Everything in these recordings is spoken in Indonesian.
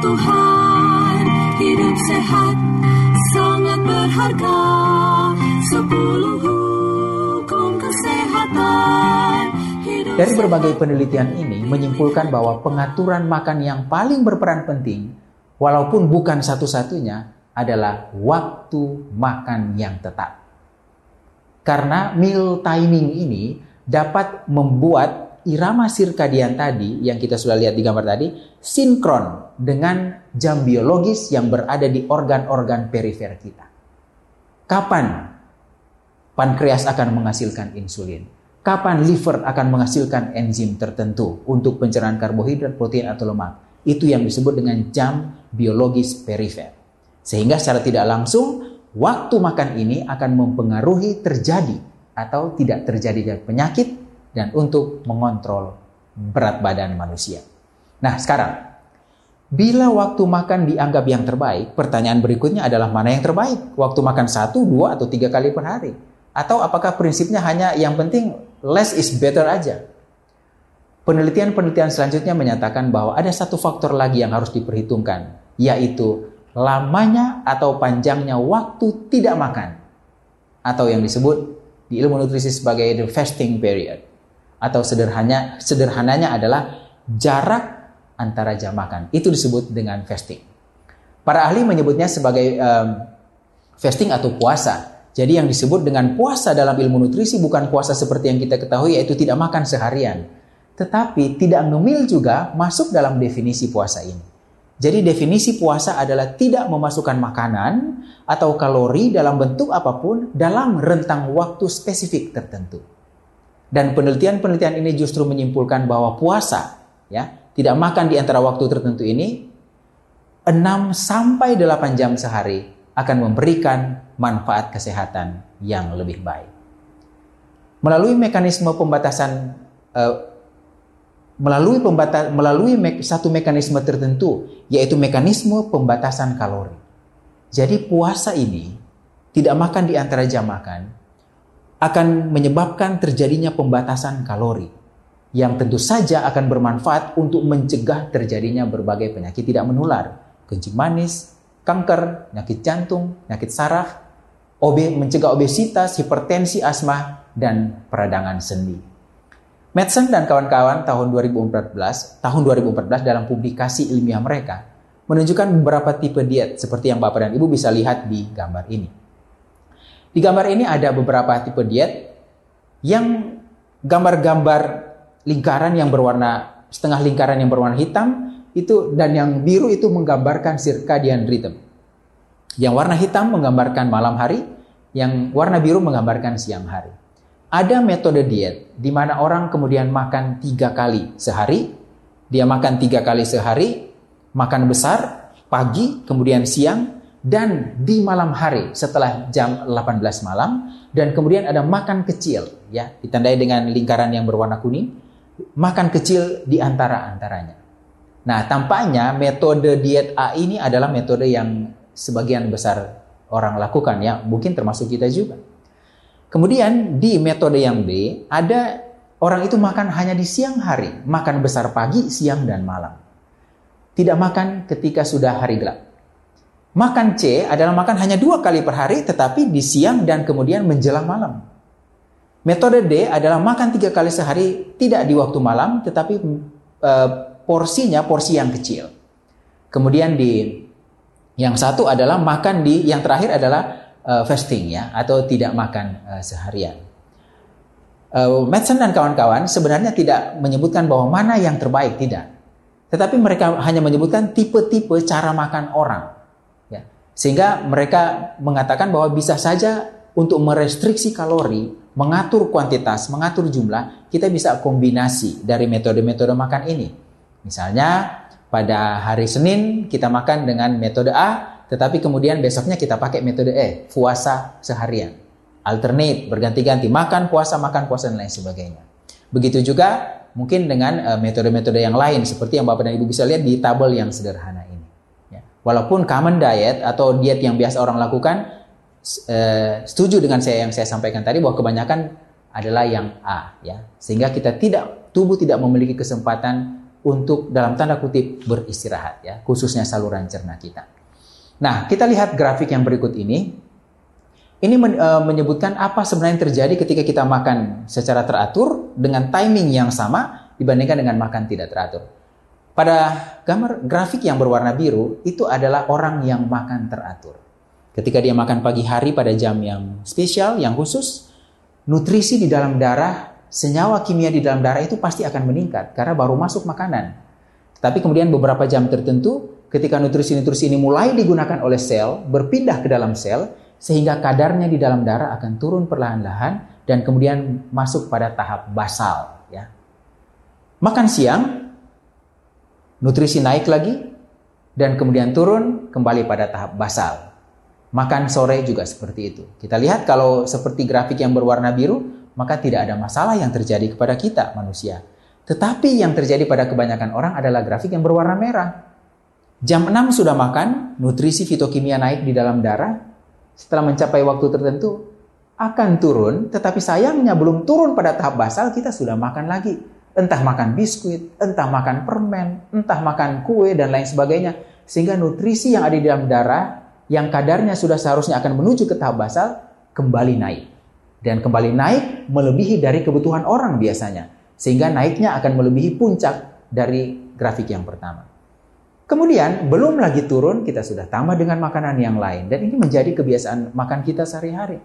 Tuhan hidup sehat sangat berharga sepuluh hukum kesehatan hidup Dari berbagai penelitian ini menyimpulkan bahwa pengaturan makan yang paling berperan penting, walaupun bukan satu-satunya, adalah waktu makan yang tepat. Karena meal timing ini dapat membuat irama sirkadian tadi yang kita sudah lihat di gambar tadi sinkron dengan jam biologis yang berada di organ-organ perifer kita. Kapan pankreas akan menghasilkan insulin? Kapan liver akan menghasilkan enzim tertentu untuk pencernaan karbohidrat, protein, atau lemak? Itu yang disebut dengan jam biologis perifer. Sehingga secara tidak langsung, waktu makan ini akan mempengaruhi terjadi atau tidak terjadinya penyakit dan untuk mengontrol berat badan manusia. Nah, sekarang, bila waktu makan dianggap yang terbaik, pertanyaan berikutnya adalah mana yang terbaik? Waktu makan satu, dua, atau tiga kali per hari? Atau apakah prinsipnya hanya yang penting less is better aja? Penelitian-penelitian selanjutnya menyatakan bahwa ada satu faktor lagi yang harus diperhitungkan, yaitu lamanya atau panjangnya waktu tidak makan, atau yang disebut di ilmu nutrisi sebagai the fasting period, atau sederhananya sederhananya adalah jarak antara jam makan. Itu disebut dengan fasting. Para ahli menyebutnya sebagai um, fasting atau puasa. Jadi yang disebut dengan puasa dalam ilmu nutrisi bukan puasa seperti yang kita ketahui yaitu tidak makan seharian. Tetapi tidak ngemil juga masuk dalam definisi puasa ini. Jadi definisi puasa adalah tidak memasukkan makanan atau kalori dalam bentuk apa pun dalam rentang waktu spesifik tertentu. Dan penelitian-penelitian ini justru menyimpulkan bahwa puasa ya, tidak makan di antara waktu tertentu ini 6 sampai 8 jam sehari akan memberikan manfaat kesehatan yang lebih baik. Melalui mekanisme pembatasan eh, melalui pembata, melalui me, satu mekanisme tertentu yaitu mekanisme pembatasan kalori. Jadi puasa ini tidak makan di antara jam makan akan menyebabkan terjadinya pembatasan kalori yang tentu saja akan bermanfaat untuk mencegah terjadinya berbagai penyakit tidak menular, kencing manis, kanker, penyakit jantung, penyakit saraf, OB, mencegah obesitas, hipertensi, asma, dan peradangan sendi. Madsen dan kawan-kawan tahun 2014, tahun 2014 dalam publikasi ilmiah mereka menunjukkan beberapa tipe diet seperti yang Bapak dan Ibu bisa lihat di gambar ini. Di gambar ini ada beberapa tipe diet yang gambar-gambar lingkaran yang berwarna setengah lingkaran yang berwarna hitam itu dan yang biru itu menggambarkan circadian rhythm. Yang warna hitam menggambarkan malam hari, yang warna biru menggambarkan siang hari. Ada metode diet di mana orang kemudian makan tiga kali sehari, dia makan tiga kali sehari, makan besar, pagi, kemudian siang, dan di malam hari setelah jam 18 malam, dan kemudian ada makan kecil, ya ditandai dengan lingkaran yang berwarna kuning, makan kecil di antara-antaranya. Nah, tampaknya metode diet A ini adalah metode yang sebagian besar orang lakukan ya, mungkin termasuk kita juga. Kemudian di metode yang B, ada orang itu makan hanya di siang hari, makan besar pagi, siang, dan malam. Tidak makan ketika sudah hari gelap. Makan C adalah makan hanya dua kali per hari, tetapi di siang dan kemudian menjelang malam. Metode D adalah makan tiga kali sehari, tidak di waktu malam, tetapi e, porsinya porsi yang kecil. Kemudian di yang satu adalah makan di, yang terakhir adalah uh, fasting ya atau tidak makan uh, seharian. Uh, Madsen dan kawan-kawan sebenarnya tidak menyebutkan bahwa mana yang terbaik tidak. Tetapi mereka hanya menyebutkan tipe-tipe cara makan orang. Sehingga mereka mengatakan bahwa bisa saja untuk merestriksi kalori, mengatur kuantitas, mengatur jumlah, kita bisa kombinasi dari metode-metode makan ini. Misalnya pada hari Senin kita makan dengan metode A, tetapi kemudian besoknya kita pakai metode E, puasa seharian. Alternate, berganti-ganti, makan, puasa, makan, puasa, dan lain sebagainya. Begitu juga mungkin dengan eh, metode-metode yang lain, seperti yang Bapak dan Ibu bisa lihat di tabel yang sederhana. Walaupun common diet atau diet yang biasa orang lakukan, uh, setuju dengan saya yang saya sampaikan tadi bahwa kebanyakan adalah yang A, ya, sehingga kita tidak tubuh tidak memiliki kesempatan untuk dalam tanda kutip beristirahat, ya, khususnya saluran cerna kita. Nah, kita lihat grafik yang berikut ini. Ini men, e, menyebutkan apa sebenarnya yang terjadi ketika kita makan secara teratur dengan timing yang sama dibandingkan dengan makan tidak teratur. Pada gambar grafik yang berwarna biru itu adalah orang yang makan teratur. Ketika dia makan pagi hari pada jam yang spesial, yang khusus, nutrisi di dalam darah, senyawa kimia di dalam darah itu pasti akan meningkat karena baru masuk makanan. Tapi kemudian beberapa jam tertentu ketika nutrisi-nutrisi ini mulai digunakan oleh sel, berpindah ke dalam sel, sehingga kadarnya di dalam darah akan turun perlahan-lahan dan kemudian masuk pada tahap basal. Ya. Makan siang, nutrisi naik lagi, dan kemudian turun kembali pada tahap basal. Makan sore juga seperti itu. Kita lihat kalau seperti grafik yang berwarna biru, maka tidak ada masalah yang terjadi kepada kita manusia. Tetapi yang terjadi pada kebanyakan orang adalah grafik yang berwarna merah. Jam 6 sudah makan, nutrisi fitokimia naik di dalam darah. Setelah mencapai waktu tertentu, akan turun, tetapi sayangnya belum turun pada tahap basal, kita sudah makan lagi. Entah makan biskuit, entah makan permen, entah makan kue, dan lain sebagainya. Sehingga nutrisi yang ada di dalam darah, yang kadarnya sudah seharusnya akan menuju ke tahap basal, kembali naik. Dan kembali naik melebihi dari kebutuhan orang biasanya. Sehingga naiknya akan melebihi puncak dari grafik yang pertama. Kemudian belum lagi turun kita sudah tambah dengan makanan yang lain dan ini menjadi kebiasaan makan kita sehari-hari.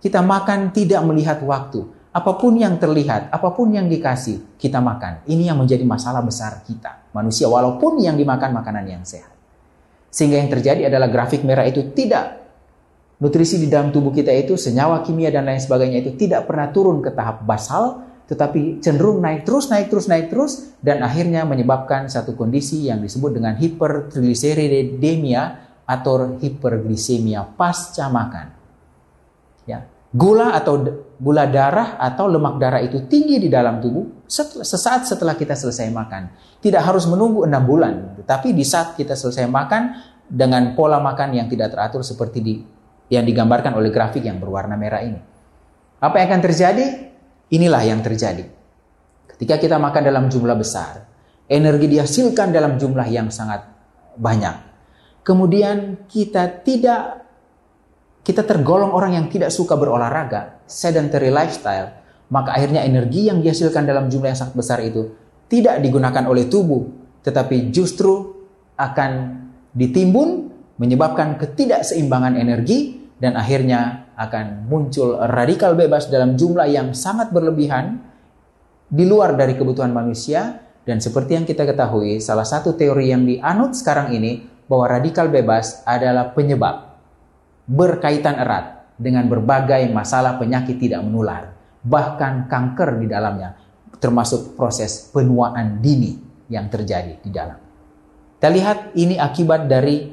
Kita makan tidak melihat waktu. Apa pun yang terlihat, apa pun yang dikasih, kita makan. Ini yang menjadi masalah besar kita, manusia walaupun yang dimakan makanan yang sehat. Sehingga yang terjadi adalah grafik merah itu tidak nutrisi di dalam tubuh kita itu senyawa kimia dan lain sebagainya itu tidak pernah turun ke tahap basal tetapi cenderung naik terus, naik terus, naik terus, dan akhirnya menyebabkan satu kondisi yang disebut dengan hipertrigliseridemia atau hiperglisemia pasca makan. Ya, gula atau gula darah atau lemak darah itu tinggi di dalam tubuh sesaat setelah kita selesai makan. Tidak harus menunggu enam bulan, tetapi di saat kita selesai makan dengan pola makan yang tidak teratur seperti di yang digambarkan oleh grafik yang berwarna merah ini. Apa yang akan terjadi? Inilah yang terjadi. Ketika kita makan dalam jumlah besar, energi dihasilkan dalam jumlah yang sangat banyak. Kemudian kita tidak kita tergolong orang yang tidak suka berolahraga, sedentary lifestyle, maka akhirnya energi yang dihasilkan dalam jumlah yang sangat besar itu tidak digunakan oleh tubuh, tetapi justru akan ditimbun menyebabkan ketidakseimbangan energi dan akhirnya akan muncul radikal bebas dalam jumlah yang sangat berlebihan di luar dari kebutuhan manusia. Dan seperti yang kita ketahui salah satu teori yang dianut sekarang ini bahwa radikal bebas adalah penyebab berkaitan erat dengan berbagai masalah penyakit tidak menular bahkan kanker di dalamnya termasuk proses penuaan dini yang terjadi di dalam. Kita lihat ini akibat dari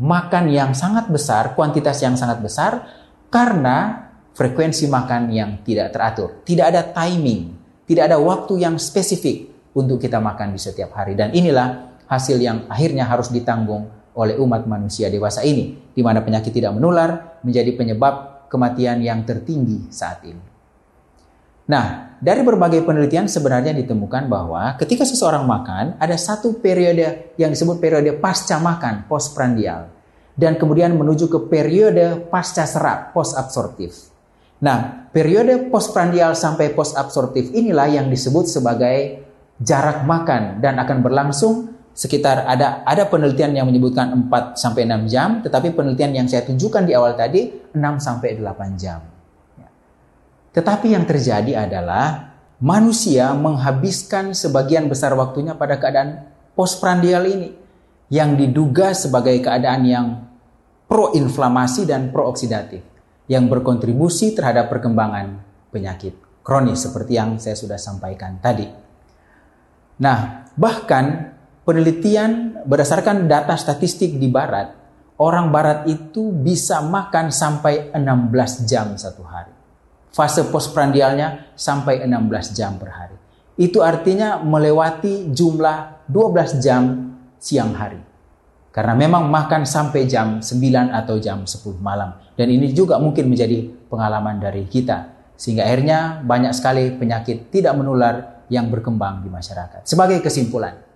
makan yang sangat besar, kuantitas yang sangat besar, karena frekuensi makan yang tidak teratur. Tidak ada timing, tidak ada waktu yang spesifik untuk kita makan di setiap hari. Dan inilah hasil yang akhirnya harus ditanggung oleh umat manusia dewasa ini, di mana penyakit tidak menular menjadi penyebab kematian yang tertinggi saat ini. Nah, dari berbagai penelitian sebenarnya ditemukan bahwa ketika seseorang makan, ada satu periode yang disebut periode pasca makan, postprandial. Dan kemudian menuju ke periode pasca serap, post-absorptif. Nah, periode postprandial sampai post-absorptif inilah yang disebut sebagai jarak makan dan akan berlangsung sekitar ada ada penelitian yang menyebutkan 4 sampai 6 jam, tetapi penelitian yang saya tunjukkan di awal tadi 6 sampai 8 jam. Tetapi yang terjadi adalah manusia menghabiskan sebagian besar waktunya pada keadaan postprandial ini yang diduga sebagai keadaan yang proinflamasi dan prooksidatif yang berkontribusi terhadap perkembangan penyakit kronis seperti yang saya sudah sampaikan tadi. Nah, bahkan penelitian berdasarkan data statistik di barat, orang barat itu bisa makan sampai 16 jam satu hari. Fase postprandialnya sampai 16 jam per hari. Itu artinya melewati jumlah 12 jam siang hari. Karena memang makan sampai jam 9 atau jam 10 malam. Dan ini juga mungkin menjadi pengalaman dari kita. Sehingga akhirnya banyak sekali penyakit tidak menular yang berkembang di masyarakat. Sebagai kesimpulan,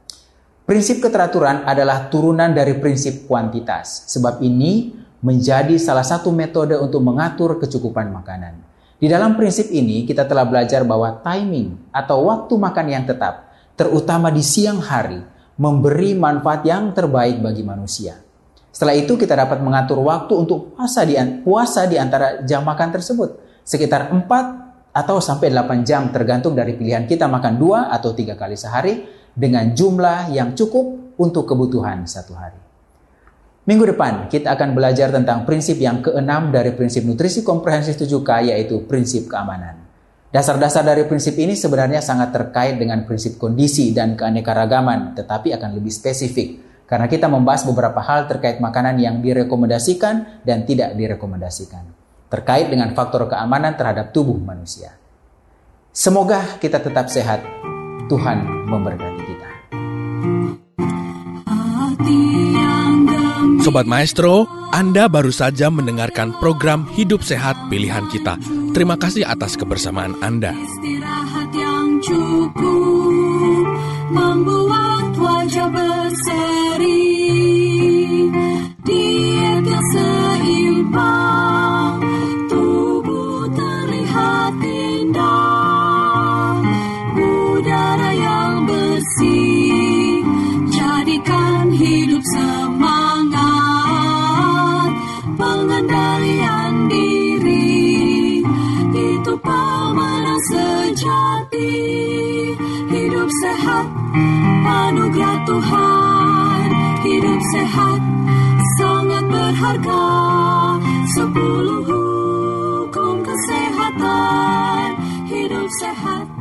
prinsip keteraturan adalah turunan dari prinsip kuantitas. Sebab ini menjadi salah satu metode untuk mengatur kecukupan makanan. Di dalam prinsip ini kita telah belajar bahwa timing atau waktu makan yang tetap, terutama di siang hari, memberi manfaat yang terbaik bagi manusia. Setelah itu kita dapat mengatur waktu untuk puasa di, puasa di antara jam makan tersebut. Sekitar 4 atau sampai 8 jam tergantung dari pilihan kita makan 2 atau 3 kali sehari dengan jumlah yang cukup untuk kebutuhan satu hari. Minggu depan kita akan belajar tentang prinsip yang keenam dari prinsip nutrisi komprehensif 7K yaitu prinsip keamanan. Dasar-dasar dari prinsip ini sebenarnya sangat terkait dengan prinsip kondisi dan keanekaragaman, tetapi akan lebih spesifik karena kita membahas beberapa hal terkait makanan yang direkomendasikan dan tidak direkomendasikan, terkait dengan faktor keamanan terhadap tubuh manusia. Semoga kita tetap sehat. Tuhan memberkati. Sobat Maestro, Anda baru saja mendengarkan program Hidup Sehat Pilihan Kita. Terima kasih atas kebersamaan Anda. Istirahat yang cukup membuat wajah sejati. Hidup sehat, anugerah Tuhan. Hidup sehat, sangat berharga. Sepuluh hukum kesehatan, hidup sehat